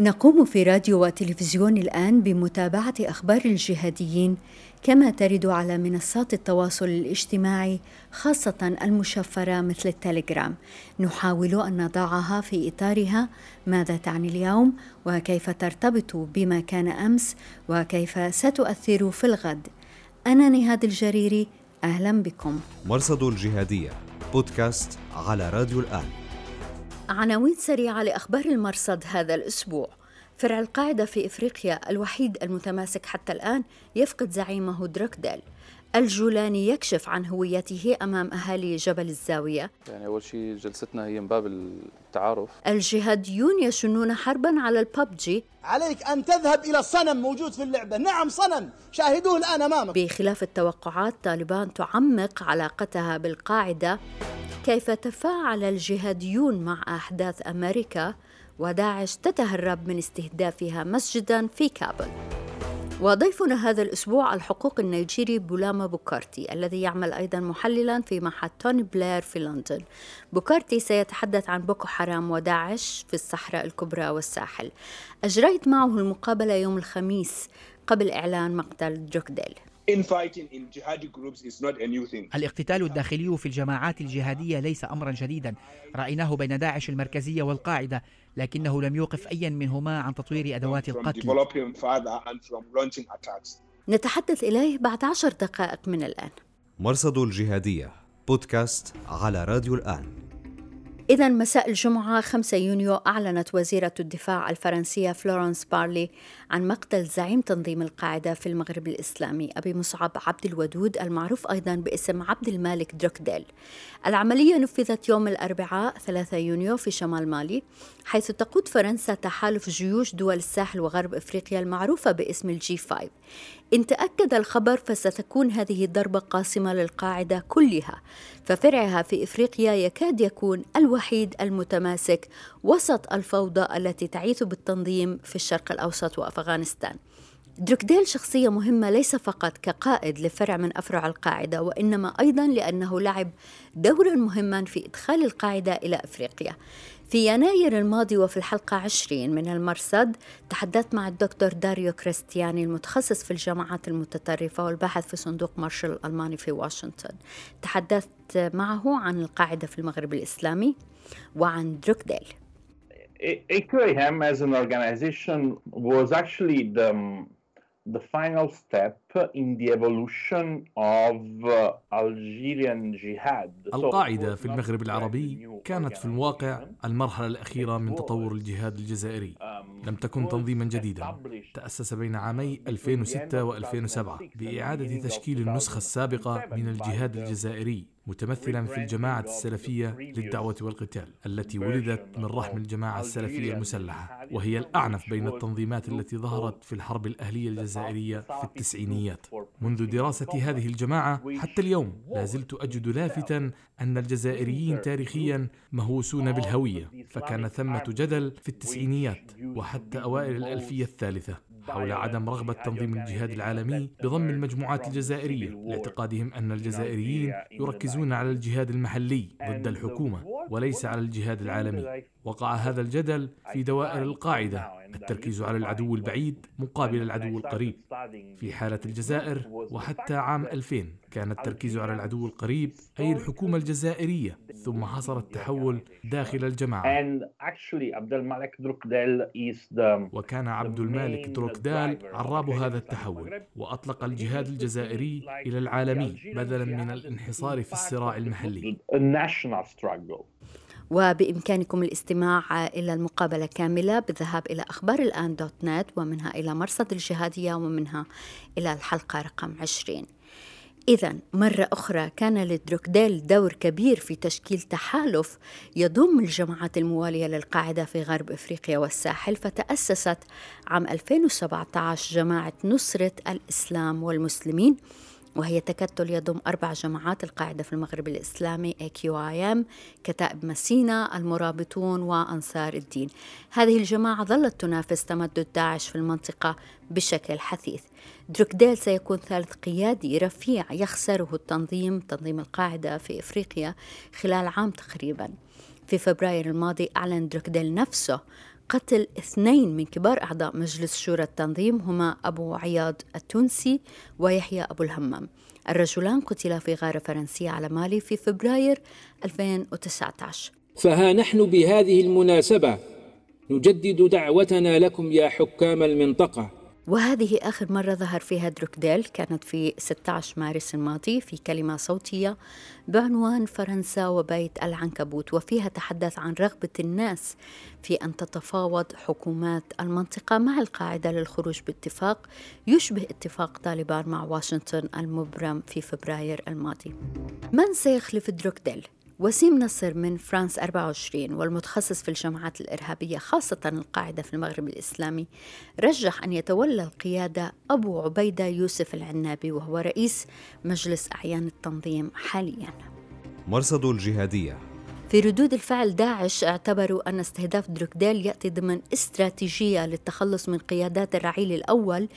نقوم في راديو وتلفزيون الآن بمتابعة أخبار الجهاديين كما ترد على منصات التواصل الاجتماعي خاصة المشفرة مثل التليجرام. نحاول أن نضعها في إطارها. ماذا تعني اليوم؟ وكيف ترتبط بما كان أمس؟ وكيف ستؤثر في الغد؟ أنا نهاد الجريري أهلا بكم. مرصد الجهادية بودكاست على راديو الآن. عناوين سريعة لأخبار المرصد هذا الأسبوع. فرع القاعدة في إفريقيا الوحيد المتماسك حتى الآن يفقد زعيمه دروكديل. الجولاني يكشف عن هويته أمام أهالي جبل الزاوية. يعني أول شيء جلستنا هي من باب التعارف. الجهاديون يشنون حربا على الببجي عليك أن تذهب إلى الصنم موجود في اللعبة. نعم صنم. شاهدوه الآن أمامك. بخلاف التوقعات طالبان تعمق علاقتها بالقاعدة. كيف تفاعل الجهاديون مع أحداث أمريكا؟ وداعش تتهرب من استهدافها مسجدا في كابل. وضيفنا هذا الأسبوع الحقوقي النيجيري بولاما بوكارتي الذي يعمل أيضا محللا في معهد توني بلير في لندن. بوكارتي سيتحدث عن بوكو حرام وداعش في الصحراء الكبرى والساحل. أجريت معه المقابلة يوم الخميس قبل إعلان مقتل دروكديل الاقتتال الداخلي في الجماعات الجهادية ليس أمرا جديدا. رأيناه بين داعش المركزية والقاعدة لكنه لم يوقف أيا منهما عن تطوير أدوات القتل. نتحدث إليه بعد عشر دقائق من الآن. مرصد الجهادية بودكاست على راديو الآن. إذا مساء الجمعة 5 يونيو أعلنت وزيرة الدفاع الفرنسية فلورنس بارلي عن مقتل زعيم تنظيم القاعدة في المغرب الإسلامي أبي مصعب عبد الودود المعروف أيضا باسم عبد المالك دروكديل. العملية نفذت يوم الأربعاء 3 يونيو في شمال مالي حيث تقود فرنسا تحالف جيوش دول الساحل وغرب إفريقيا المعروفة باسم الجي 5 إن تأكد الخبر فستكون هذه الضربة قاسمة للقاعدة كلها ففرعها في إفريقيا يكاد يكون الوحيد المتماسك وسط الفوضى التي تعيث بالتنظيم في الشرق الأوسط وأفغانستان. دروكديل شخصية مهمة ليس فقط كقائد لفرع من أفرع القاعدة وإنما أيضا لأنه لعب دورا مهما في إدخال القاعدة إلى أفريقيا. في يناير الماضي وفي الحلقة 20 من المرصد تحدثت مع الدكتور داريو كريستياني المتخصص في الجماعات المتطرفة والباحث في صندوق مارشال الألماني في واشنطن. تحدثت معه عن القاعدة في المغرب الإسلامي وعن دروكديل. AQAM as an organization was actually the the final step in the evolution of Algerian jihad. القاعدة في المغرب العربي كانت في الواقع المرحلة الأخيرة من تطور الجهاد الجزائري. لم تكن تنظيما جديدا. تأسس بين عامي 2006 و2007 بإعادة تشكيل النسخة السابقة من الجهاد الجزائري متمثلا في الجماعة السلفية للدعوة والقتال التي ولدت من رحم الجماعة السلفية المسلحة وهي الأعنف بين التنظيمات التي ظهرت في الحرب الأهلية الجزائرية في التسعينيات. منذ دراسة هذه الجماعة حتى اليوم لا زلت أجد لافتا أن الجزائريين تاريخيا مهووسون بالهوية فكان ثمة جدل في التسعينيات وحتى أوائل الألفية الثالثة. حول عدم رغبة تنظيم الجهاد العالمي بضم المجموعات الجزائرية لاعتقادهم أن الجزائريين يركزون على الجهاد المحلي ضد الحكومة وليس على الجهاد العالمي. وقع هذا الجدل في دوائر القاعدة التركيز على العدو البعيد مقابل العدو القريب. في حالة الجزائر وحتى عام 2000 كان التركيز على العدو القريب أي الحكومة الجزائرية. ثم حصل التحول داخل الجماعة. وكان عبد المالك دروكدال عراب هذا التحول وأطلق الجهاد الجزائري إلى العالمي بدلا من الانحصار في الصراع المحلي. وبإمكانكم الاستماع إلى المقابلة كاملة بالذهاب إلى أخبار الآن دوت نت ومنها إلى مرصد الجهادية ومنها إلى الحلقة رقم 20 إذا مرة أخرى كان لدروكديل دور كبير في تشكيل تحالف يضم الجماعات الموالية للقاعدة في غرب إفريقيا والساحل فتأسست عام 2017 جماعة نصرة الإسلام والمسلمين وهي تكتل يضم أربع جماعات القاعدة في المغرب الإسلامي AQIM كتائب مسينا المرابطون وأنصار الدين. هذه الجماعة ظلت تنافس تمدد داعش في المنطقة بشكل حثيث. دروكديل سيكون ثالث قيادي رفيع يخسره التنظيم تنظيم القاعدة في إفريقيا خلال عام تقريبا. في فبراير الماضي أعلن دروكديل نفسه قتل اثنين من كبار أعضاء مجلس شورى التنظيم هما أبو عياض التونسي ويحيى أبو الهمام. الرجلان قتلا في غارة فرنسية على مالي في فبراير 2019 فها نحن بهذه المناسبة نجدد دعوتنا لكم يا حكام المنطقة. وهذه آخر مرة ظهر فيها دروكديل كانت في 16 مارس الماضي في كلمة صوتية بعنوان فرنسا وبيت العنكبوت وفيها تحدث عن رغبة الناس في أن تتفاوض حكومات المنطقة مع القاعدة للخروج باتفاق يشبه اتفاق طالبان مع واشنطن المبرم في فبراير الماضي من سيخلف دروكديل؟ وسيم نصر من فرانس 24 والمتخصص في الجماعات الإرهابية خاصة القاعدة في المغرب الإسلامي رجح أن يتولى القيادة أبو عبيدة يوسف العنابي وهو رئيس مجلس أعيان التنظيم حاليا. مرصد الجهادية. في ردود الفعل داعش اعتبروا أن استهداف دروكديل يأتي ضمن استراتيجية للتخلص من قيادات الرعيل الأول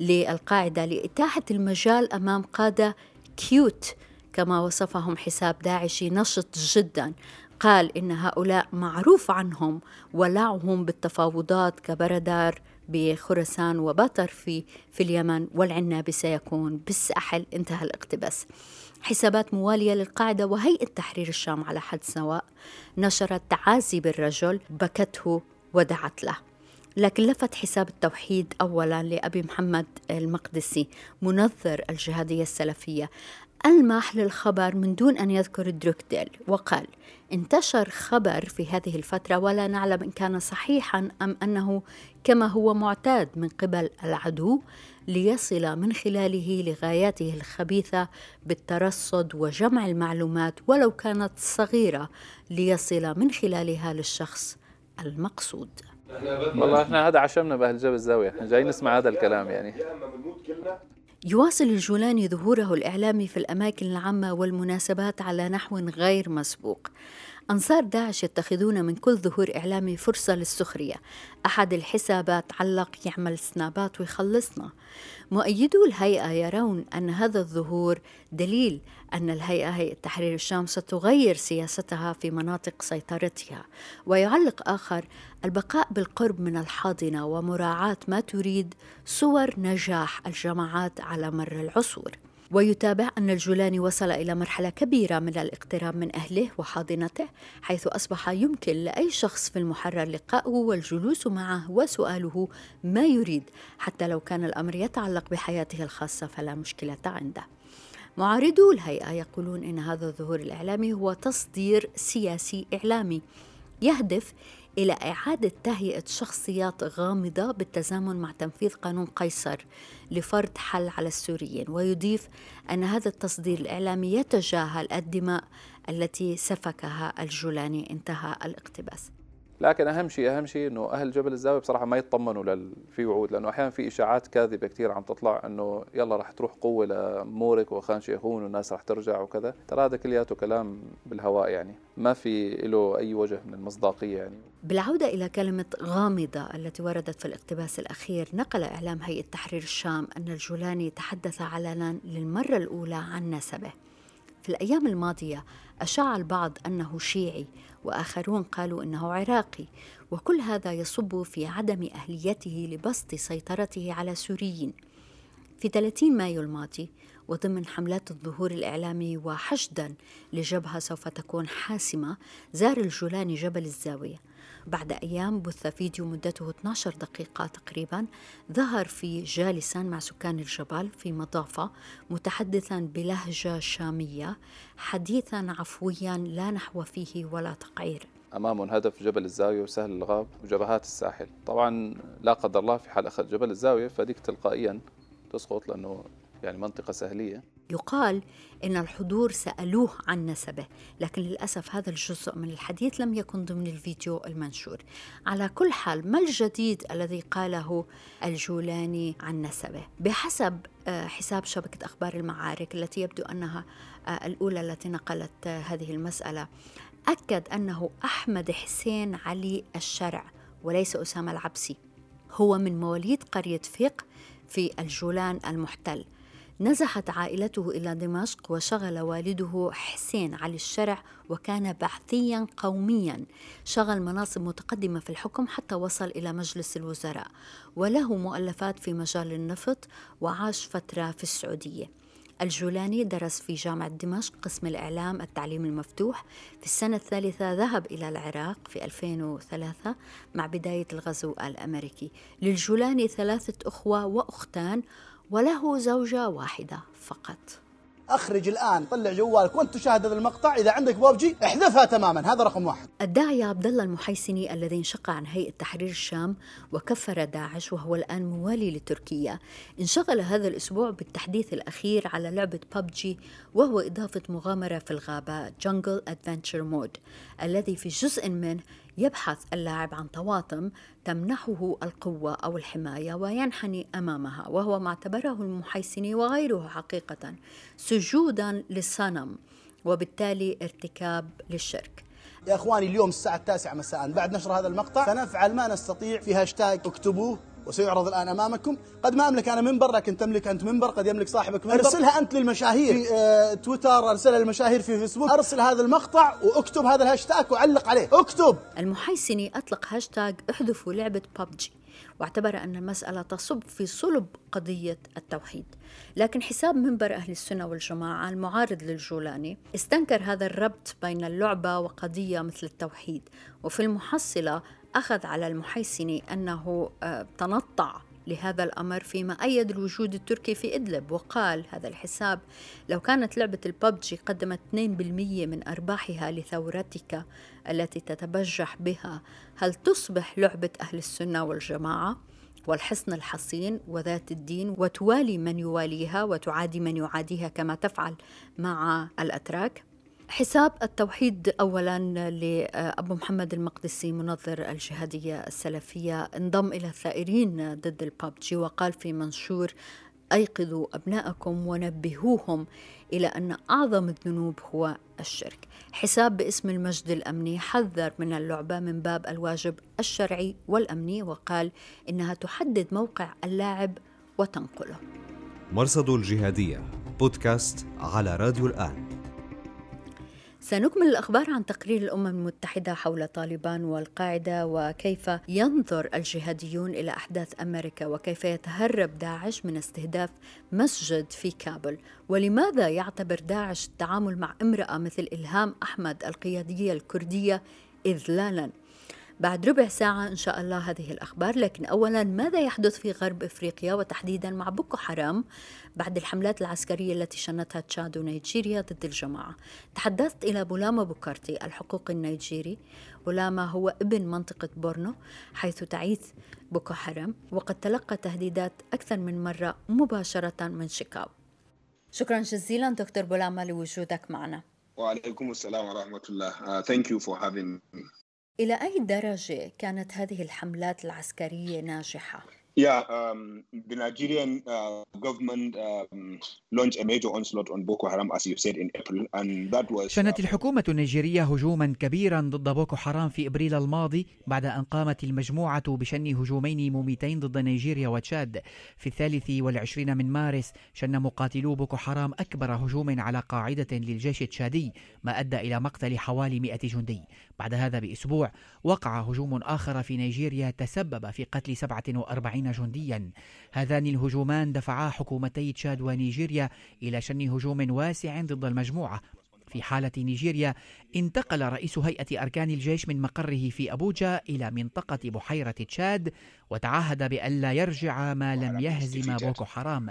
للقاعدة لإتاحة المجال أمام قادة كيوت كما وصفهم حساب داعشي نشط جدا. قال إن هؤلاء معروف عنهم ولعهم بالتفاوضات كبردار بخراسان وبطر في في اليمن والعنابي سيكون بالساحل. انتهى الاقتباس. حسابات موالية للقاعدة وهيئة تحرير الشام على حد سواء. نشرت تعازي بالرجل بكته ودعت له. لكن لفت حساب التوحيد اولا لأبي محمد المقدسي منظر الجهادية السلفية. ألمح للخبر من دون أن يذكر دروكديل وقال انتشر خبر في هذه الفترة ولا نعلم إن كان صحيحا أم أنه كما هو معتاد من قبل العدو ليصل من خلاله لغاياته الخبيثة بالترصد وجمع المعلومات ولو كانت صغيرة ليصل من خلالها للشخص المقصود. والله إحنا هذا عشمنا بأهل جبل الزاوية إحنا جايين نسمع هذا الكلام يعني. يواصل الجولاني ظهوره الإعلامي في الأماكن العامة والمناسبات على نحو غير مسبوق. أنصار داعش يتخذون من كل ظهور إعلامي فرصة للسخرية. أحد الحسابات علق يعمل سنابات ويخلصنا. مؤيدو الهيئة يرون أن هذا الظهور دليل أن الهيئة هيئة تحرير الشام ستغير سياستها في مناطق سيطرتها. ويعلق آخر البقاء بالقرب من الحاضنة ومراعاة ما تريد صور نجاح الجماعات على مر العصور. ويتابع أن الجولاني وصل إلى مرحلة كبيرة من الاقتراب من أهله وحاضنته حيث أصبح يمكن لأي شخص في المحرر لقاؤه والجلوس معه وسؤاله ما يريد حتى لو كان الأمر يتعلق بحياته الخاصة فلا مشكلة عنده. معارضو الهيئة يقولون إن هذا الظهور الإعلامي هو تصدير سياسي إعلامي يهدف إلى إعادة تهيئة شخصيات غامضة بالتزامن مع تنفيذ قانون قيصر لفرض حل على السوريين. ويضيف أن هذا التصدير الإعلامي يتجاهل الدماء التي سفكها الجولاني. انتهى الاقتباس. لكن أهم شيء أهم شيء إنه أهل جبل الزاوية بصراحة ما يطمنوا لل... في وعود لأنه أحيانا في إشاعات كاذبة كثير عم تطلع إنه يلا رح تروح قوة لمورك وخان شيخون والناس رح ترجع وكذا. ترى هذا كلياته كلام بالهواء يعني. ما في له أي وجه من المصداقية يعني. بالعودة إلى كلمة غامضة التي وردت في الاقتباس الأخير نقل إعلام هيئة تحرير الشام أن الجولاني تحدث علنا للمرة الأولى عن نسبه. في الأيام الماضية أشاع البعض أنه شيعي وآخرون قالوا إنه عراقي وكل هذا يصب في عدم أهليته لبسط سيطرته على سوريين. في 30 مايو الماضي وضمن حملات الظهور الإعلامي وحشدا لجبهة سوف تكون حاسمة زار الجولاني جبل الزاوية. بعد أيام بث فيديو مدته 12 دقيقة تقريبا ظهر فيه جالسا مع سكان الجبل في مضافة متحدثا بلهجة شامية حديثا عفويا لا نحو فيه ولا تقعير. امامهم هدف جبل الزاوية وسهل الغاب وجبهات الساحل. طبعا لا قدر الله في حال اخذ جبل الزاوية فديك تلقائيا تسقط لأنه يعني منطقة سهلية. يقال إن الحضور سألوه عن نسبه لكن للأسف هذا الجزء من الحديث لم يكن ضمن الفيديو المنشور. على كل حال ما الجديد الذي قاله الجولاني عن نسبه؟ بحسب آه، حساب شبكة أخبار المعارك التي يبدو أنها آه، الأولى التي نقلت آه، هذه المسألة أكد أنه أحمد حسين علي الشرع وليس أسامة العبسي. هو من مواليد قرية فيق في الجولان المحتل. نزحت عائلته إلى دمشق وشغل والده حسين علي الشرع وكان بعثيا قوميا. شغل مناصب متقدمة في الحكم حتى وصل إلى مجلس الوزراء. وله مؤلفات في مجال النفط وعاش فترة في السعودية. الجولاني درس في جامعة دمشق قسم الإعلام التعليم المفتوح. في السنة الثالثة ذهب إلى العراق في 2003 مع بداية الغزو الأمريكي. للجولاني ثلاثة أخوة وأختان وله زوجة واحدة فقط. أخرج الآن. طلع جوالك وأنت تشاهد هذا المقطع. إذا عندك بوبجي احذفها تماما. هذا رقم واحد. الداعية عبد الله المحيسني الذي انشق عن هيئة تحرير الشام وكفر داعش وهو الآن موالي لتركيا. انشغل هذا الأسبوع بالتحديث الأخير على لعبة ببجي وهو إضافة مغامرة في الغابة Jungle Adventure Mode الذي في جزء منه يبحث اللاعب عن طواطم تمنحه القوة أو الحماية وينحني أمامها وهو ما اعتبره المحيسني وغيره حقيقة سجودا للصنم وبالتالي ارتكاب للشرك. يا إخواني اليوم الساعة التاسعة مساء بعد نشر هذا المقطع سنفعل ما نستطيع في هاشتاج اكتبوه. وسيعرض الآن أمامكم. قد ما أملك أنا منبر لكن تملك أنت منبر. قد يملك صاحبك منبر. أرسلها أنت للمشاهير. في آه تويتر أرسلها للمشاهير في فيسبوك. أرسل هذا المقطع واكتب هذا الهاشتاج وعلق عليه. اكتب! المحيسني أطلق هاشتاج احذفوا لعبة ببجي واعتبر أن المسألة تصب في صلب قضية التوحيد. لكن حساب منبر أهل السنة والجماعة المعارض للجولاني استنكر هذا الربط بين اللعبة وقضية مثل التوحيد. وفي المحصلة أخذ على المحيسني أنه آه، تنطع لهذا الأمر فيما أيد الوجود التركي في إدلب وقال هذا الحساب لو كانت لعبة الببجي قدمت 2% من أرباحها لثورتك التي تتبجح بها هل تصبح لعبة أهل السنة والجماعة؟ والحصن الحصين وذات الدين وتوالي من يواليها وتعادي من يعاديها كما تفعل مع الأتراك حساب التوحيد اولا لأبو محمد المقدسي منظر الجهادية السلفية انضم إلى الثائرين ضد الببجي وقال في منشور أيقظوا أبناءكم ونبهوهم إلى أن أعظم الذنوب هو الشرك. حساب باسم المجد الأمني حذر من اللعبة من باب الواجب الشرعي والأمني وقال إنها تحدد موقع اللاعب وتنقله. مرصد الجهادية بودكاست على راديو الآن سنكمل الأخبار عن تقرير الأمم المتحدة حول طالبان والقاعدة وكيف ينظر الجهاديون إلى أحداث أمريكا وكيف يتهرب داعش من استهداف مسجد في كابل. ولماذا يعتبر داعش التعامل مع امرأة مثل إلهام أحمد القيادية الكردية إذلالا؟ بعد ربع ساعة إن شاء الله هذه الأخبار. لكن أولا ماذا يحدث في غرب إفريقيا وتحديدا مع بوكو حرام بعد الحملات العسكرية التي شنتها تشاد ونيجيريا ضد الجماعة؟ تحدثت إلى بولاما بوكارتي الحقوقي النيجيري. بولاما هو ابن منطقة بورنو حيث تعيث بوكو حرام وقد تلقى تهديدات أكثر من مرة مباشرة من شيكاو. شكرا جزيلا دكتور بولاما لوجودك معنا. وعليكم السلام ورحمة الله. Uh, thank you for having me. إلى أي درجة كانت هذه الحملات العسكرية ناجحة؟ Yeah, um, the Nigerian uh, government um, launched a major onslaught on Boko Haram, as you said, in April, and that was. شنت الحكومة النيجيرية هجوما كبيرا ضد بوكو حرام في إبريل الماضي بعد أن قامت المجموعة بشن هجومين مميتين ضد نيجيريا وتشاد. في الثالث والعشرين من مارس شن مقاتلو بوكو حرام أكبر هجوم على قاعدة للجيش التشادي ما أدى إلى مقتل حوالي 100 جندي. بعد هذا بأسبوع وقع هجوم آخر في نيجيريا تسبب في قتل 47 جنديا. هذان الهجومان دفعا حكومتي تشاد ونيجيريا إلى شن هجوم واسع ضد المجموعة في حالة نيجيريا انتقل رئيس هيئة أركان الجيش من مقره في أبوجا إلى منطقة بحيرة تشاد وتعهد بألا يرجع ما لم يهزم بوكو حرام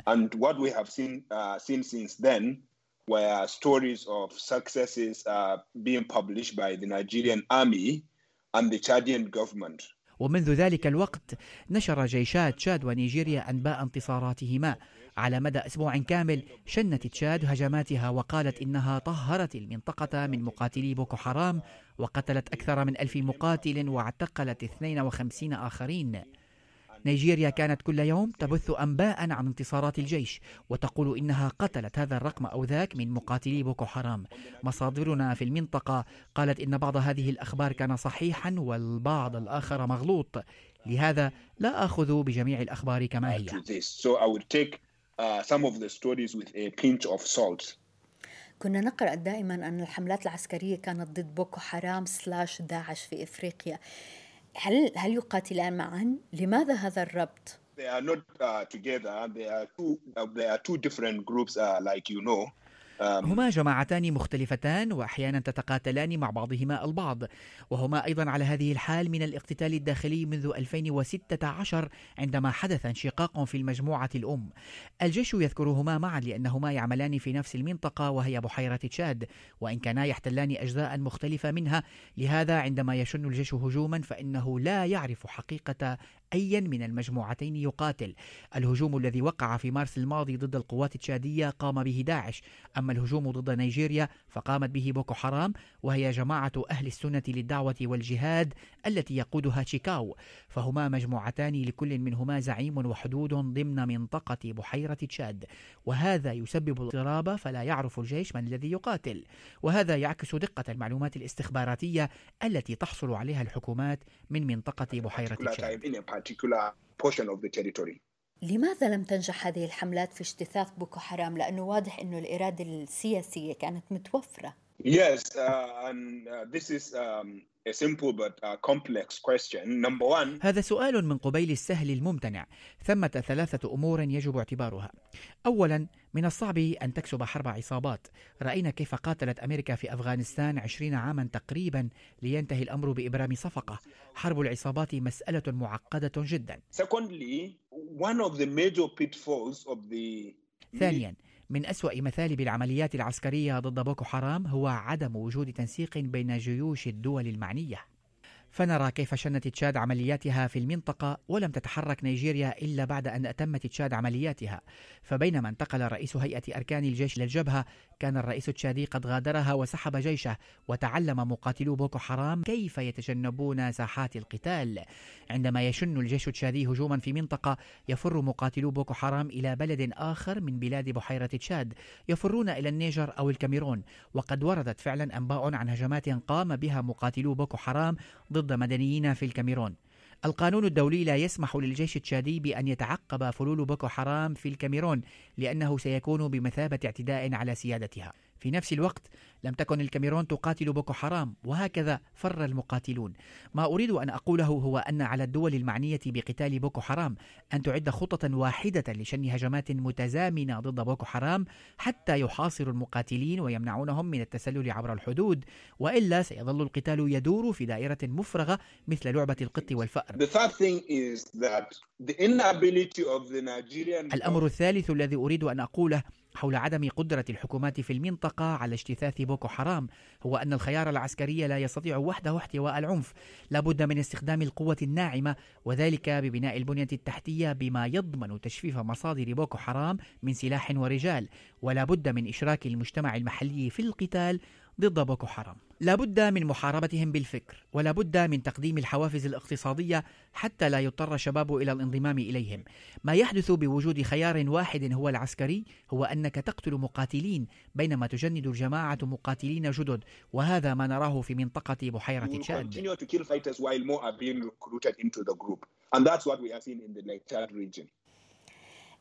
were stories of successes uh, being published by the Nigerian army and the Chadian government. ومنذ ذلك الوقت نشر جيشا تشاد ونيجيريا أنباء انتصاراتهما على مدى أسبوع كامل شنت تشاد هجماتها وقالت إنها طهرت المنطقة من مقاتلي بوكو حرام وقتلت أكثر من ألف مقاتل واعتقلت 52 آخرين نيجيريا كانت كل يوم تبث أنباء عن انتصارات الجيش وتقول إنها قتلت هذا الرقم أو ذاك من مقاتلي بوكو حرام. مصادرنا في المنطقة قالت إن بعض هذه الأخبار كان صحيحا والبعض الآخر مغلوط. لهذا لا أخذ بجميع الأخبار كما هي. Uh, salt. كنا نقرأ دائما أن الحملات العسكرية كانت ضد بوكو حرام slash داعش في إفريقيا. هل هل يقاتلان معا؟ لماذا هذا الربط؟ They are not uh, together. They are two. Uh, they are two different groups, uh, like you know. هما جماعتان مختلفتان وأحيانا تتقاتلان مع بعضهما البعض. وهما أيضا على هذه الحال من الاقتتال الداخلي منذ 2016 عندما حدث انشقاق في المجموعة الأم. الجيش يذكرهما معا لأنهما يعملان في نفس المنطقة وهي بحيرة تشاد وإن كانا يحتلان اجزاء مختلفة منها. لهذا عندما يشن الجيش هجوما فإنه لا يعرف حقيقة أيا من المجموعتين يقاتل. الهجوم الذي وقع في مارس الماضي ضد القوات التشادية قام به داعش. أما الهجوم ضد نيجيريا فقامت به بوكو حرام وهي جماعة أهل السنة للدعوة والجهاد التي يقودها تشيكاو. فهما مجموعتان لكل منهما زعيم وحدود ضمن منطقة بحيرة تشاد. وهذا يسبب الاضطراب فلا يعرف الجيش من الذي يقاتل. وهذا يعكس دقة المعلومات الاستخباراتية التي تحصل عليها الحكومات من منطقة بحيرة تشاد. لماذا لم تنجح هذه الحملات في اجتثاث بوكو حرام؟ لأنه واضح أنه الإرادة السياسية كانت متوفرة. Yes, uh, and uh, this is um, a simple but uh, complex question. Number one, هذا سؤال من قبيل السهل الممتنع. ثمة ثلاثة أمور يجب اعتبارها. أولا من الصعب أن تكسب حرب عصابات. رأينا كيف قاتلت أمريكا في أفغانستان عشرين عاما تقريبا لينتهي الأمر بإبرام صفقة. حرب العصابات مسألة معقدة جدا. Secondly, one of the major pitfalls of the ثانيا من أسوأ مثالب العمليات العسكرية ضد بوكو حرام هو عدم وجود تنسيق بين جيوش الدول المعنية. فنرى كيف شنت تشاد عملياتها في المنطقة ولم تتحرك نيجيريا إلا بعد أن أتمت تشاد عملياتها. فبينما انتقل رئيس هيئة أركان الجيش للجبهة كان الرئيس التشادي قد غادرها وسحب جيشه وتعلم مقاتلو بوكو حرام كيف يتجنبون ساحات القتال. عندما يشن الجيش التشادي هجوما في منطقة يفر مقاتلو بوكو حرام إلى بلد آخر من بلاد بحيرة تشاد. يفرون إلى النيجر أو الكاميرون وقد وردت فعلا أنباء عن هجمات قام بها مقاتلو بوكو حرام ضد مدنيين في الكاميرون. القانون الدولي لا يسمح للجيش التشادي بأن يتعقب فلول بوكو حرام في الكاميرون لأنه سيكون بمثابة اعتداء على سيادتها. في نفس الوقت لم تكن الكاميرون تقاتل بوكو حرام وهكذا فر المقاتلون. ما أريد أن أقوله هو أن على الدول المعنية بقتال بوكو حرام أن تعد خطة واحدة لشن هجمات متزامنة ضد بوكو حرام حتى يحاصروا المقاتلين ويمنعونهم من التسلل عبر الحدود وإلا سيظل القتال يدور في دائرة مفرغة مثل لعبة القط والفأر. الأمر الثالث الذي أريد أن أقوله حول عدم قدرة الحكومات في المنطقة على اجتثاث بوكو حرام هو أن الخيار العسكري لا يستطيع وحده احتواء العنف. لابد من استخدام القوة الناعمة وذلك ببناء البنية التحتية بما يضمن تجفيف مصادر بوكو حرام من سلاح ورجال. ولا بد من إشراك المجتمع المحلي في القتال ضد بوكو حرام لا بد من محاربتهم بالفكر ولا بد من تقديم الحوافز الاقتصادية حتى لا يضطر الشباب إلى الانضمام إليهم ما يحدث بوجود خيار واحد هو العسكري هو أنك تقتل مقاتلين بينما تجند الجماعة مقاتلين جدد وهذا ما نراه في منطقة بحيرة تشاد continue to kill fighters while more are being recruited into the group. And that's what we are seeing in the Lake Chad region.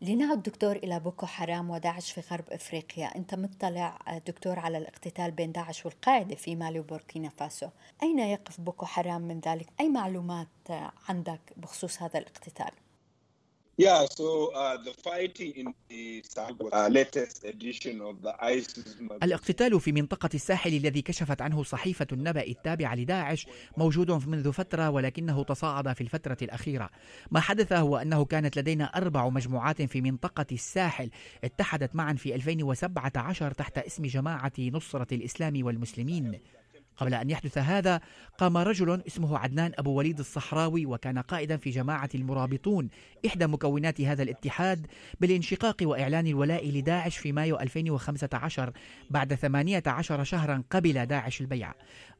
لنعد دكتور إلى بوكو حرام وداعش في غرب إفريقيا أنت مطلع دكتور على الاقتتال بين داعش والقاعدة في مالي وبوركينا فاسو أين يقف بوكو حرام من ذلك؟ أي معلومات عندك بخصوص هذا الاقتتال؟ Yeah, so uh, the fighting in the uh, latest edition of the ISIS الاقتتال في منطقة الساحل الذي كشفت عنه صحيفة النبأ التابعة لداعش موجود منذ فترة ولكنه تصاعد في الفترة الأخيرة. ما حدث هو أنه كانت لدينا أربع مجموعات في منطقة الساحل اتحدت معا في 2017 تحت اسم جماعة نصرة الإسلام والمسلمين. قبل أن يحدث هذا قام رجل اسمه عدنان أبو وليد الصحراوي وكان قائدا في جماعة المرابطون إحدى مكونات هذا الاتحاد بالانشقاق وإعلان الولاء لداعش في مايو 2015 بعد 18 شهرا قبل داعش البيعة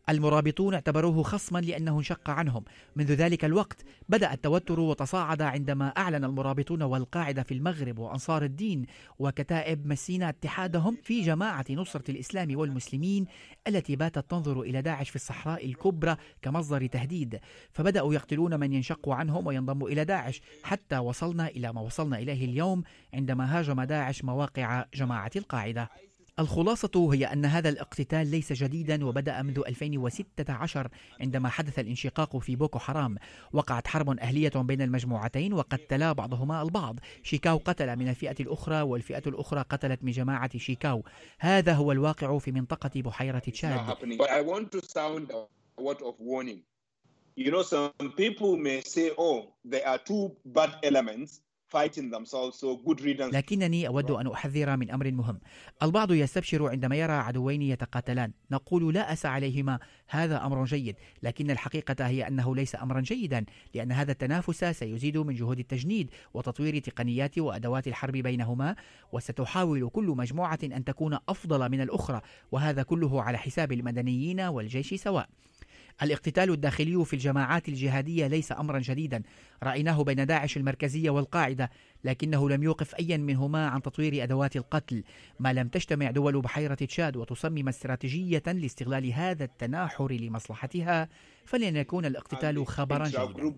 المرابطون اعتبروه خصما لأنه انشق عنهم. منذ ذلك الوقت بدأ التوتر وتصاعد عندما أعلن المرابطون والقاعدة في المغرب وأنصار الدين وكتائب مسينا اتحادهم في جماعة نصرة الإسلام والمسلمين التي باتت تنظر إلى داعش في الصحراء الكبرى كمصدر تهديد. فبدأوا يقتلون من ينشق عنهم وينضم إلى داعش حتى وصلنا إلى ما وصلنا إليه اليوم عندما هاجم داعش مواقع جماعة القاعدة. الخلاصة هي أن هذا الاقتتال ليس جديدا وبدأ منذ 2016 عندما حدث الانشقاق في بوكو حرام. وقعت حرب أهلية بين المجموعتين وقتلا بعضهما البعض. شيكاو قتل من الفئة الأخرى والفئة الأخرى قتلت من جماعة شيكاو. هذا هو الواقع في منطقة بحيرة تشاد. You know, some people may say, oh, there are two bad elements. لكنني أود أن أحذر من أمر مهم. البعض يستبشر عندما يرى عدوين يتقاتلان. نقول لا أس عليهما هذا أمر جيد. لكن الحقيقة هي أنه ليس أمرا جيدا لأن هذا التنافس سيزيد من جهود التجنيد وتطوير تقنيات وأدوات الحرب بينهما وستحاول كل مجموعة أن تكون أفضل من الأخرى وهذا كله على حساب المدنيين والجيش سواء. الاقتتال الداخلي في الجماعات الجهادية ليس أمرا جديدا. رأيناه بين داعش المركزية والقاعدة لكنه لم يوقف أيا منهما عن تطوير أدوات القتل. ما لم تجتمع دول بحيرة تشاد وتصمم استراتيجية لاستغلال هذا التناحر لمصلحتها فلن يكون الاقتتال خبرا جيدا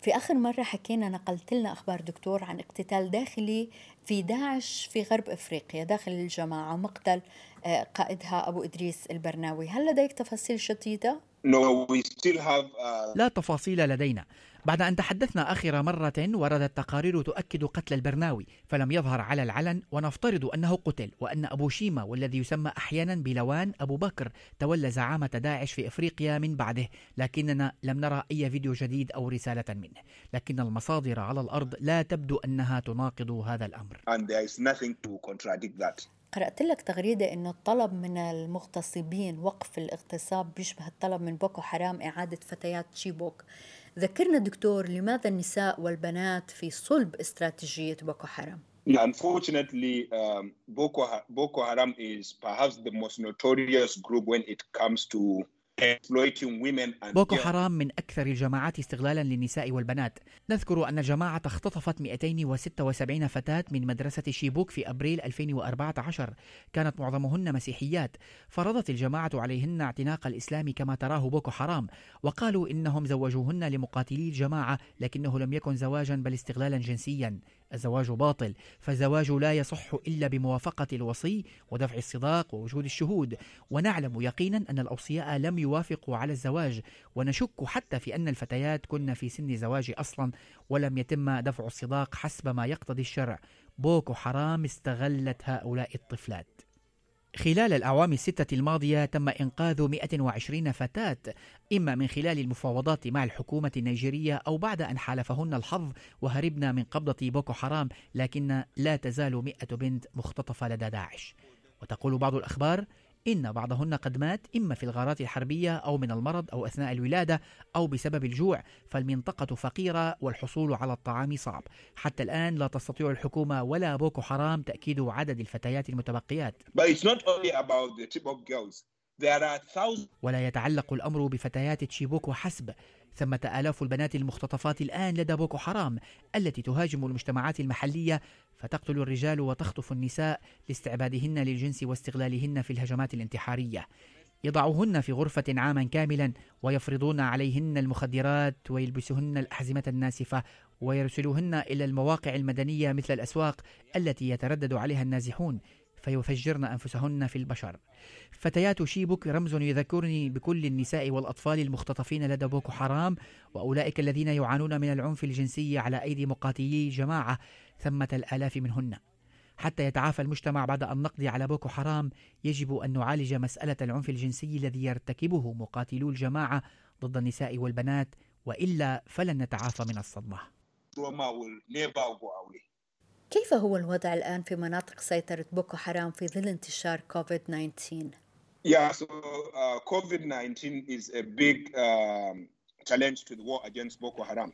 في آخر مرة حكينا نقلت لنا أخبار دكتور عن اقتتال داخلي في داعش في غرب إفريقيا داخل الجماعة ومقتل آه، قائدها أبو إدريس البرناوي هل لديك تفاصيل شديدة؟ Uh... لا تفاصيل لدينا. بعد أن تحدثنا آخر مرة وردت تقارير تؤكد قتل البرناوي فلم يظهر على العلن ونفترض أنه قتل وأن أبو شيما والذي يسمى أحيانا بلوان أبو بكر تولى زعامة داعش في إفريقيا من بعده. لكننا لم نرى أي فيديو جديد أو رسالة منه. لكن المصادر على الأرض لا تبدو أنها تناقض هذا الأمر. And there is nothing to contradict that. قرأت لك تغريدة أنه الطلب من المغتصبين وقف الاغتصاب بيشبه الطلب من بوكو حرام إعادة فتيات تشيبوك. ذكرنا دكتور لماذا النساء والبنات في صلب استراتيجية بوكو حرام؟ Unfortunately, um, Boko, Boko Haram is perhaps the most notorious group when it comes to بوكو حرام من أكثر الجماعات استغلالا للنساء والبنات. نذكر أن الجماعة اختطفت 276 فتاة من مدرسة شيبوك في أبريل 2014 كانت معظمهن مسيحيات. فرضت الجماعة عليهن اعتناق الإسلام كما تراه بوكو حرام. وقالوا إنهم زوجوهن لمقاتلي الجماعة لكنه لم يكن زواجا بل استغلالا جنسيا. الزواج باطل فالزواج لا يصح إلا بموافقة الوصي ودفع الصداق ووجود الشهود. ونعلم يقينا أن الأوصياء لم يوافقوا على الزواج ونشك حتى في أن الفتيات كن في سن الزواج أصلا ولم يتم دفع الصداق حسب ما يقتضي الشرع. بوكو حرام استغلت هؤلاء الطفلات. خلال الأعوام الستة الماضية تم إنقاذ 120 فتاة إما من خلال المفاوضات مع الحكومة النيجيرية أو بعد أن حالفهن الحظ وهربن من قبضة بوكو حرام لكن لا تزال 100 بنت مختطفة لدى داعش. وتقول بعض الأخبار إن بعضهن قد مات إما في الغارات الحربية أو من المرض أو أثناء الولادة أو بسبب الجوع فالمنطقة فقيرة والحصول على الطعام صعب. حتى الآن لا تستطيع الحكومة ولا بوكو حرام تأكيد عدد الفتيات المتبقيات. ولا يتعلق الأمر بفتيات تشيبوك وحسب ثمة آلاف البنات المختطفات الآن لدى بوكو حرام التي تهاجم المجتمعات المحلية فتقتل الرجال وتخطف النساء لاستعبادهن للجنس واستغلالهن في الهجمات الانتحارية. يضعهن في غرفة عاما كاملا ويفرضون عليهن المخدرات ويلبسهن الأحزمة الناسفة ويرسلوهن إلى المواقع المدنية مثل الأسواق التي يتردد عليها النازحون. فيفجرن أنفسهن في البشر. فتيات شيبوك رمز يذكرني بكل النساء والأطفال المختطفين لدى بوكو حرام وأولئك الذين يعانون من العنف الجنسي على أيدي مقاتلي جماعة ثمة الآلاف منهن. حتى يتعافى المجتمع بعد أن نقضي على بوكو حرام يجب أن نعالج مسألة العنف الجنسي الذي يرتكبه مقاتلو الجماعة ضد النساء والبنات وإلا فلن نتعافى من الصدمة. كيف هو الوضع الآن في مناطق سيطرة بوكو حرام في ظل انتشار كوفيد 19؟ Yeah, so uh, COVID-19 is a big um, challenge to the war against Boko Haram.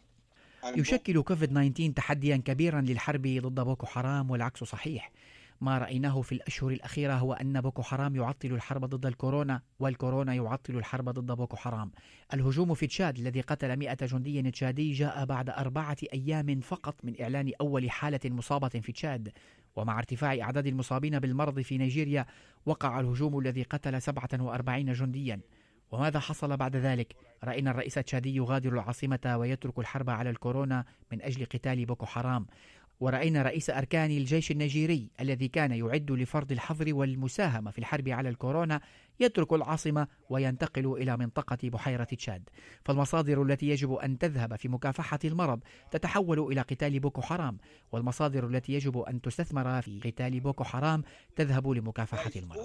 يشكل كوفيد 19 تحديا كبيرا للحرب ضد بوكو حرام والعكس صحيح ما رأيناه في الأشهر الأخيرة هو أن بوكو حرام يعطل الحرب ضد الكورونا والكورونا يعطل الحرب ضد بوكو حرام. الهجوم في تشاد الذي قتل مئة جندي تشادي جاء بعد أربعة أيام فقط من إعلان أول حالة مصابة في تشاد. ومع ارتفاع أعداد المصابين بالمرض في نيجيريا وقع الهجوم الذي قتل 47 جنديا. وماذا حصل بعد ذلك؟ رأينا الرئيس التشادي يغادر العاصمة ويترك الحرب على الكورونا من أجل قتال بوكو حرام. ورأينا رئيس أركان الجيش النيجيري الذي كان يعد لفرض الحظر والمساهمة في الحرب على الكورونا يترك العاصمة وينتقل إلى منطقة بحيرة تشاد. فالمصادر التي يجب أن تذهب في مكافحة المرض تتحول إلى قتال بوكو حرام والمصادر التي يجب أن تستثمر في قتال بوكو حرام تذهب لمكافحة المرض.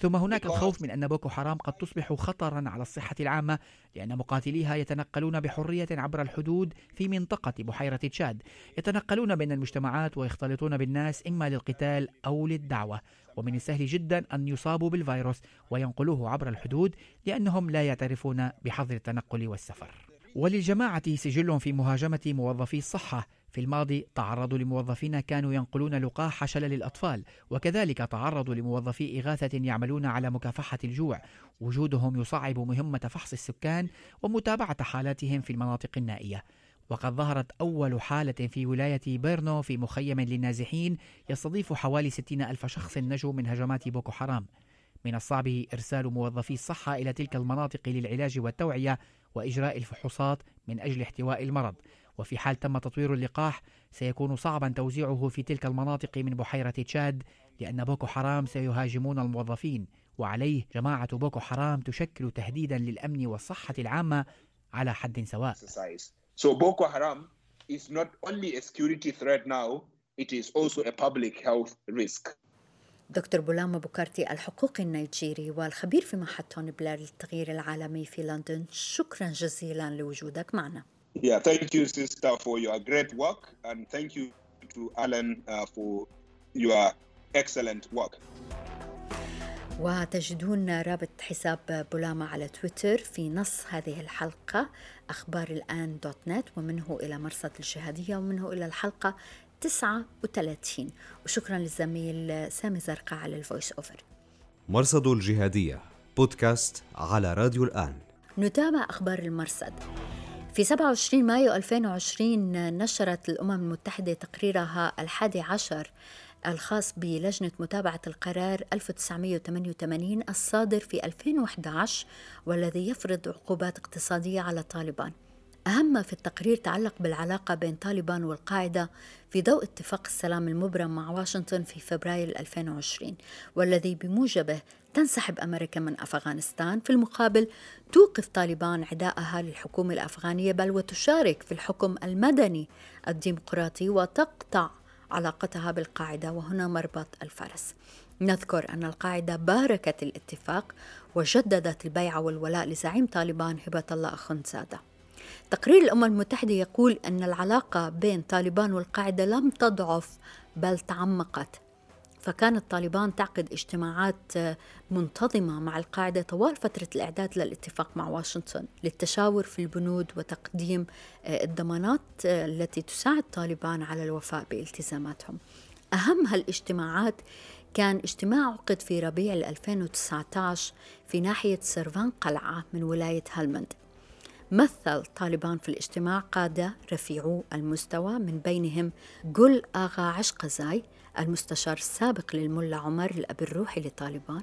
ثم هناك الخوف من أن بوكو حرام قد تصبح خطرا على الصحة العامة لأن مقاتليها يتنقلون بحرية عبر الحدود في منطقة بحيرة تشاد. يتنقلون بين المجتمعات ويختلطون بالناس إما للقتال أو للدعوة. ومن السهل جدا أن يصابوا بالفيروس وينقلوه عبر الحدود لأنهم لا يعترفون بحظر التنقل والسفر. وللجماعة سجل في مهاجمة موظفي الصحة في الماضي تعرضوا لموظفين كانوا ينقلون لقاح شلل الأطفال وكذلك تعرضوا لموظفي إغاثة يعملون على مكافحة الجوع. وجودهم يصعب مهمة فحص السكان ومتابعة حالاتهم في المناطق النائية. وقد ظهرت أول حالة في ولاية بورنو في مخيم للنازحين يستضيف حوالي 60 ألف شخص نجوا من هجمات بوكو حرام. من الصعب إرسال موظفي الصحة إلى تلك المناطق للعلاج والتوعية وإجراء الفحوصات من أجل احتواء المرض. وفي حال تم تطوير اللقاح سيكون صعبا توزيعه في تلك المناطق من بحيرة تشاد لأن بوكو حرام سيهاجمون الموظفين وعليه جماعة بوكو حرام تشكل تهديدا للأمن والصحة العامة على حد سواء. So Boko Haram is not only a security threat now, it is also a public health risk. دكتور بولاما بوكارتي الحقوقي النيجيري والخبير في توني بلير للتغيير العالمي في لندن شكرا جزيلا لوجودك معنا Yeah, thank you, sister, for your great work, and thank you to Alan uh, for your excellent work. وتجدون رابط حساب بولاما على تويتر في نص هذه الحلقة أخبار الآن دوت نت ومنه إلى مرصد الشهادية ومنه إلى الحلقة 39 وشكرا للزميل سامي زرقاء على الفويس أوفر مرصد الجهادية بودكاست على راديو الآن. نتابع أخبار المرصد. في 27 مايو 2020 نشرت الأمم المتحدة تقريرها الحادي عشر الخاص بلجنة متابعة القرار 1988 الصادر في 2011 والذي يفرض عقوبات اقتصادية على طالبان. أهم ما في التقرير تعلق بالعلاقة بين طالبان والقاعدة في ضوء اتفاق السلام المبرم مع واشنطن في فبراير 2020 والذي بموجبه تنسحب أمريكا من أفغانستان. في المقابل توقف طالبان عداءها للحكومة الأفغانية بل وتشارك في الحكم المدني الديمقراطي وتقطع علاقتها بالقاعدة وهنا مربط الفرس. نذكر أن القاعدة باركت الاتفاق وجددت البيعة والولاء لزعيم طالبان هبة الله أخنزادة. تقرير الأمم المتحدة يقول أن العلاقة بين طالبان والقاعدة لم تضعف بل تعمقت. فكانت طالبان تعقد اجتماعات منتظمة مع القاعدة طوال فترة الإعداد للاتفاق مع واشنطن للتشاور في البنود وتقديم الضمانات التي تساعد طالبان على الوفاء بالتزاماتهم. أهم هالاجتماعات كان اجتماع عقد في ربيع 2019 في ناحية سيرفان قلعة من ولاية هلمند مثل طالبان في الاجتماع قادة رفيعو المستوى من بينهم جل آغا عشقزاي المستشار السابق للملا عمر الأب الروحي لطالبان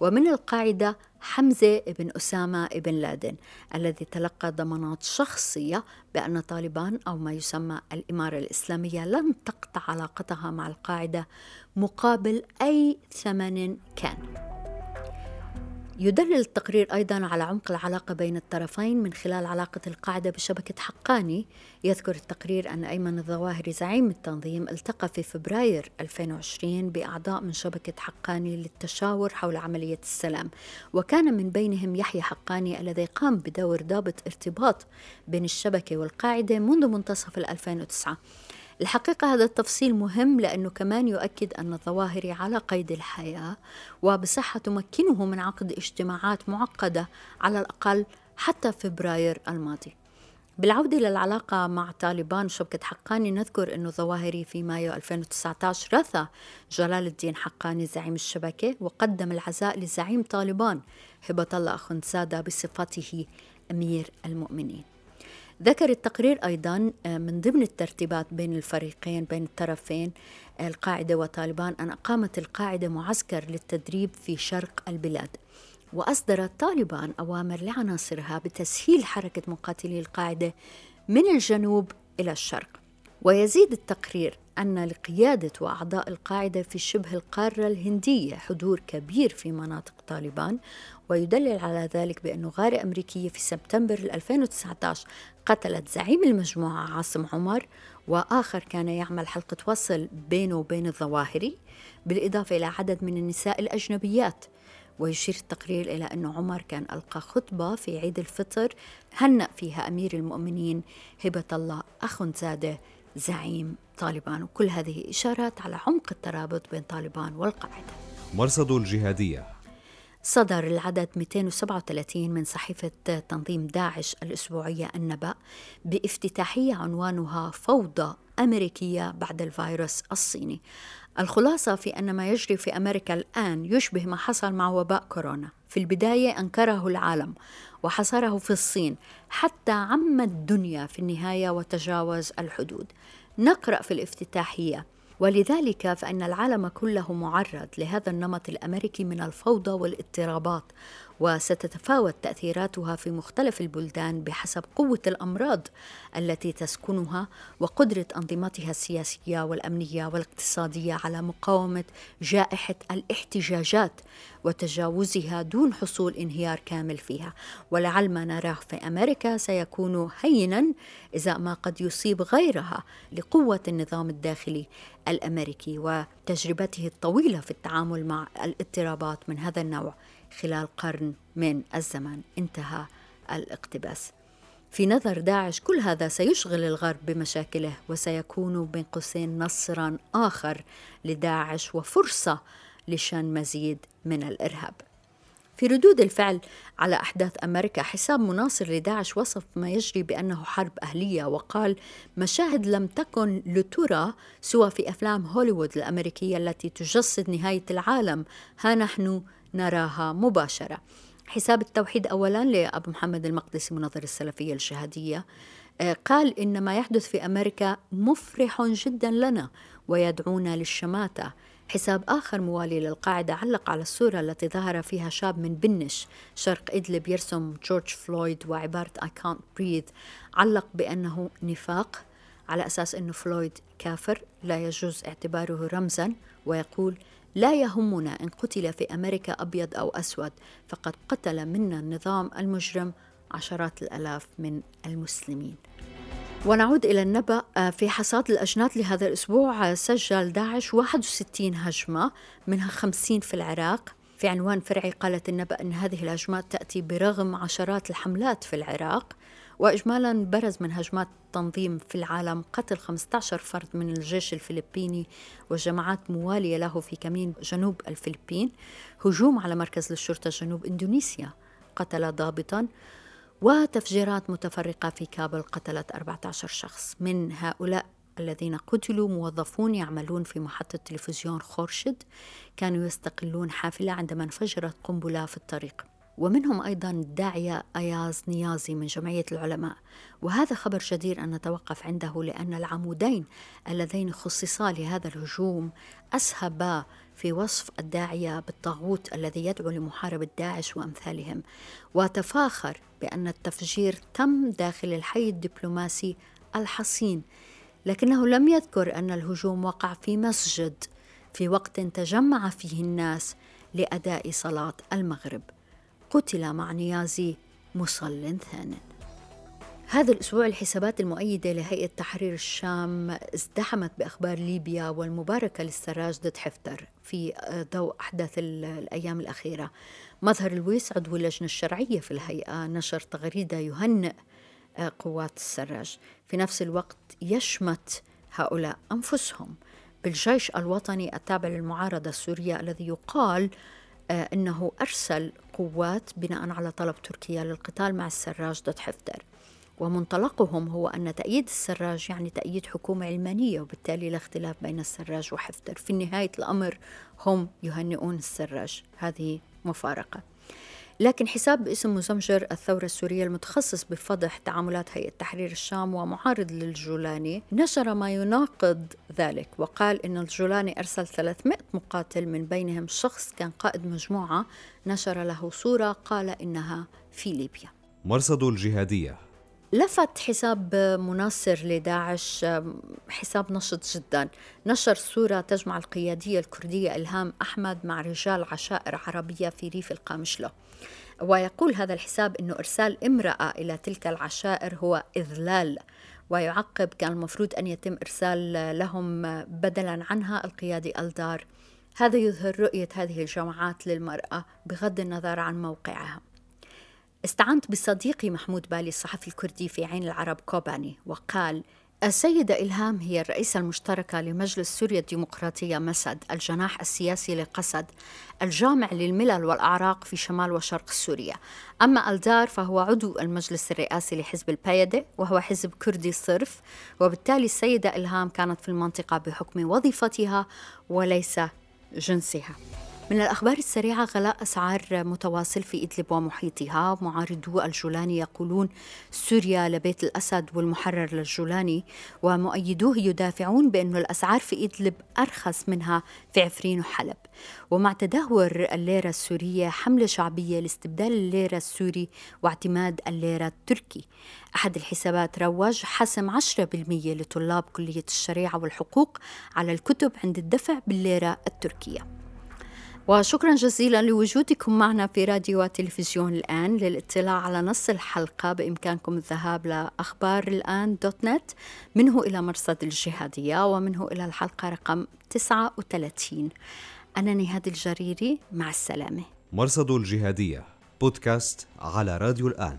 ومن القاعدة حمزة بن أسامة بن لادن الذي تلقى ضمانات شخصية بأن طالبان أو ما يسمى الإمارة الإسلامية لن تقطع علاقتها مع القاعدة مقابل أي ثمن كان. يدلل التقرير أيضا على عمق العلاقة بين الطرفين من خلال علاقة القاعدة بشبكة حقاني. يذكر التقرير أن أيمن الظواهري زعيم التنظيم التقى في فبراير 2020 بأعضاء من شبكة حقاني للتشاور حول عملية السلام. وكان من بينهم يحيى حقاني الذي قام بدور ضابط ارتباط بين الشبكة والقاعدة منذ منتصف 2009 الحقيقة هذا التفصيل مهم لأنه كمان يؤكد أن الظواهر على قيد الحياة وبصحة تمكنه من عقد اجتماعات معقدة على الأقل حتى فبراير الماضي. بالعودة للعلاقة مع طالبان وشبكة حقاني نذكر أنه ظواهري في مايو 2019 رثى جلال الدين حقاني زعيم الشبكة وقدم العزاء لزعيم طالبان هبة الله أخنزادة بصفته أمير المؤمنين. ذكر التقرير أيضا آه، من ضمن الترتيبات بين الفريقين بين الطرفين القاعدة وطالبان أن أقامت القاعدة معسكر للتدريب في شرق البلاد. وأصدرت طالبان أوامر لعناصرها بتسهيل حركة مقاتلي القاعدة من الجنوب إلى الشرق. ويزيد التقرير أن لقيادة وأعضاء القاعدة في شبه القارة الهندية حضور كبير في مناطق طالبان ويدلل على ذلك بأن غارة أمريكية في سبتمبر 2019 قتلت زعيم المجموعة عاصم عمر وآخر كان يعمل حلقة وصل بينه وبين الظواهري بالإضافة إلى عدد من النساء الأجنبيات. ويشير التقرير إلى أن عمر كان ألقى خطبة في عيد الفطر هنأ فيها أمير المؤمنين هبة الله أخنزادة زعيم طالبان. وكل هذه إشارات على عمق الترابط بين طالبان والقاعدة. مرصد الجهادية. صدر العدد 237 من صحيفة تنظيم داعش الأسبوعية النبأ بافتتاحية عنوانها فوضى أمريكية بعد الفيروس الصيني. الخلاصة في أن ما يجري في أمريكا الآن يشبه ما حصل مع وباء كورونا. في البداية أنكره العالم وحصره في الصين حتى عم الدنيا في النهاية وتجاوز الحدود. نقرأ في الافتتاحية ولذلك فإن العالم كله معرض لهذا النمط الأمريكي من الفوضى والاضطرابات. وستتفاوت تأثيراتها في مختلف البلدان بحسب قوة الأمراض التي تسكنها وقدرة أنظمتها السياسية والأمنية والاقتصادية على مقاومة جائحة الاحتجاجات وتجاوزها دون حصول انهيار كامل فيها. ولعل ما نراه في أمريكا سيكون هينا إذا ما قد يصيب غيرها لقوة النظام الداخلي الأمريكي وتجربته الطويلة في التعامل مع الاضطرابات من هذا النوع. خلال قرن من الزمن انتهى الاقتباس. في نظر داعش كل هذا سيشغل الغرب بمشاكله وسيكون بين قوسين نصرا آخر لداعش وفرصة لشن مزيد من الإرهاب. في ردود الفعل على أحداث أمريكا حساب مناصر لداعش وصف ما يجري بأنه حرب أهلية وقال مشاهد لم تكن لترى سوى في أفلام هوليوود الأمريكية التي تجسد نهاية العالم ها نحن نراها مباشرة. حساب التوحيد أولا لأبو محمد المقدسي منظر السلفية الجهادية آه، قال إن ما يحدث في أمريكا مفرح جدا لنا ويدعونا للشماتة. حساب آخر موالي للقاعدة علق على الصورة التي ظهر فيها شاب من بنش شرق إدلب يرسم جورج فلويد وعبارة I can't breathe علق بأنه نفاق على أساس أنه فلويد كافر لا يجوز اعتباره رمزا ويقول لا يهمنا إن قتل في أمريكا أبيض أو أسود فقد قتل منا النظام المجرم عشرات الآلاف من المسلمين. ونعود إلى النبأ آه، في حصاد الأجناد لهذا الأسبوع آه، سجل داعش 61 هجمة منها 50 في العراق. في عنوان فرعي قالت النبأ أن هذه الهجمات تأتي برغم عشرات الحملات في العراق. وإجمالا برز من هجمات التنظيم في العالم قتل 15 فرد من الجيش الفلبيني وجماعات موالية له في كمين جنوب الفلبين. هجوم على مركز للشرطة جنوب إندونيسيا قتل ضابطا وتفجيرات متفرقة في كابل قتلت 14 شخص. من هؤلاء الذين قتلوا موظفون يعملون في محطة تلفزيون خورشد كانوا يستقلون حافلة عندما انفجرت قنبلة في الطريق. ومنهم أيضا الداعية أياز نيازي من جمعية العلماء. وهذا خبر جدير أن نتوقف عنده لأن العمودين اللذين خصصا لهذا الهجوم أسهبا في وصف الداعية بالطاغوت الذي يدعو لمحاربة داعش وأمثالهم. وتفاخر بأن التفجير تم داخل الحي الدبلوماسي الحصين لكنه لم يذكر أن الهجوم وقع في مسجد في وقت تجمع فيه الناس لأداء صلاة المغرب. قتل مع نيازي مصل ثان هذا الأسبوع الحسابات المؤيدة لهيئة تحرير الشام ازدحمت بأخبار ليبيا والمباركة للسراج ضد حفتر في ضوء أحداث الأيام الأخيرة. مظهر لويس عضو اللجنة الشرعية في الهيئة نشر تغريدة يهنئ قوات السراج. في نفس الوقت يشمت هؤلاء أنفسهم. بالجيش الوطني التابع للمعارضة السورية الذي يقال أنه أرسل قوات بناء على طلب تركيا للقتال مع السراج ضد حفتر ومنطلقهم هو أن تأييد السراج يعني تأييد حكومة علمانية وبالتالي لا اختلاف بين السراج وحفتر في نهاية الأمر هم يهنئون السراج. هذه مفارقة. لكن حساب باسم مزمجر الثورة السورية المتخصص بفضح تعاملات هيئة تحرير الشام ومعارض للجولاني نشر ما يناقض ذلك وقال إن الجولاني أرسل 300 مقاتل من بينهم شخص كان قائد مجموعة نشر له صورة قال إنها في ليبيا. مرصد الجهادية. لفت حساب مناصر لداعش حساب نشط جدا. نشر صورة تجمع القيادية الكردية إلهام أحمد مع رجال عشائر عربية في ريف القامشلو ويقول هذا الحساب أنه إرسال امرأة إلى تلك العشائر هو إذلال ويعقب كان المفروض أن يتم إرسال لهم بدلا عنها القيادي ألدار. هذا يظهر رؤية هذه الجماعات للمرأة بغض النظر عن موقعها. استعنت بصديقي محمود بالي الصحفي الكردي في عين العرب كوباني وقال السيدة إلهام هي الرئيسة المشتركة لمجلس سوريا الديمقراطية مسد الجناح السياسي لقسد الجامع للملل والأعراق في شمال وشرق سوريا. أما الدار فهو عضو المجلس الرئاسي لحزب البايدة وهو حزب كردي صرف. وبالتالي السيدة إلهام كانت في المنطقة بحكم وظيفتها وليس جنسها. من الأخبار السريعة غلاء أسعار متواصل في إدلب ومحيطها. معارضو الجولاني يقولون سوريا لبيت الأسد والمحرر للجولاني ومؤيدوه يدافعون بأن الأسعار في إدلب أرخص منها في عفرين وحلب. ومع تدهور الليرة السورية حملة شعبية لاستبدال الليرة السوري واعتماد الليرة التركي. أحد الحسابات روج حسم 10% لطلاب كلية الشريعة والحقوق على الكتب عند الدفع بالليرة التركية. وشكرا جزيلا لوجودكم معنا في راديو وتلفزيون الآن للاطلاع على نص الحلقة. بإمكانكم الذهاب لأخبار الآن دوت نت منه إلى مرصد الجهادية ومنه إلى الحلقة رقم 39 أنا نهاد الجريري مع السلامة. مرصد الجهادية بودكاست على راديو الآن.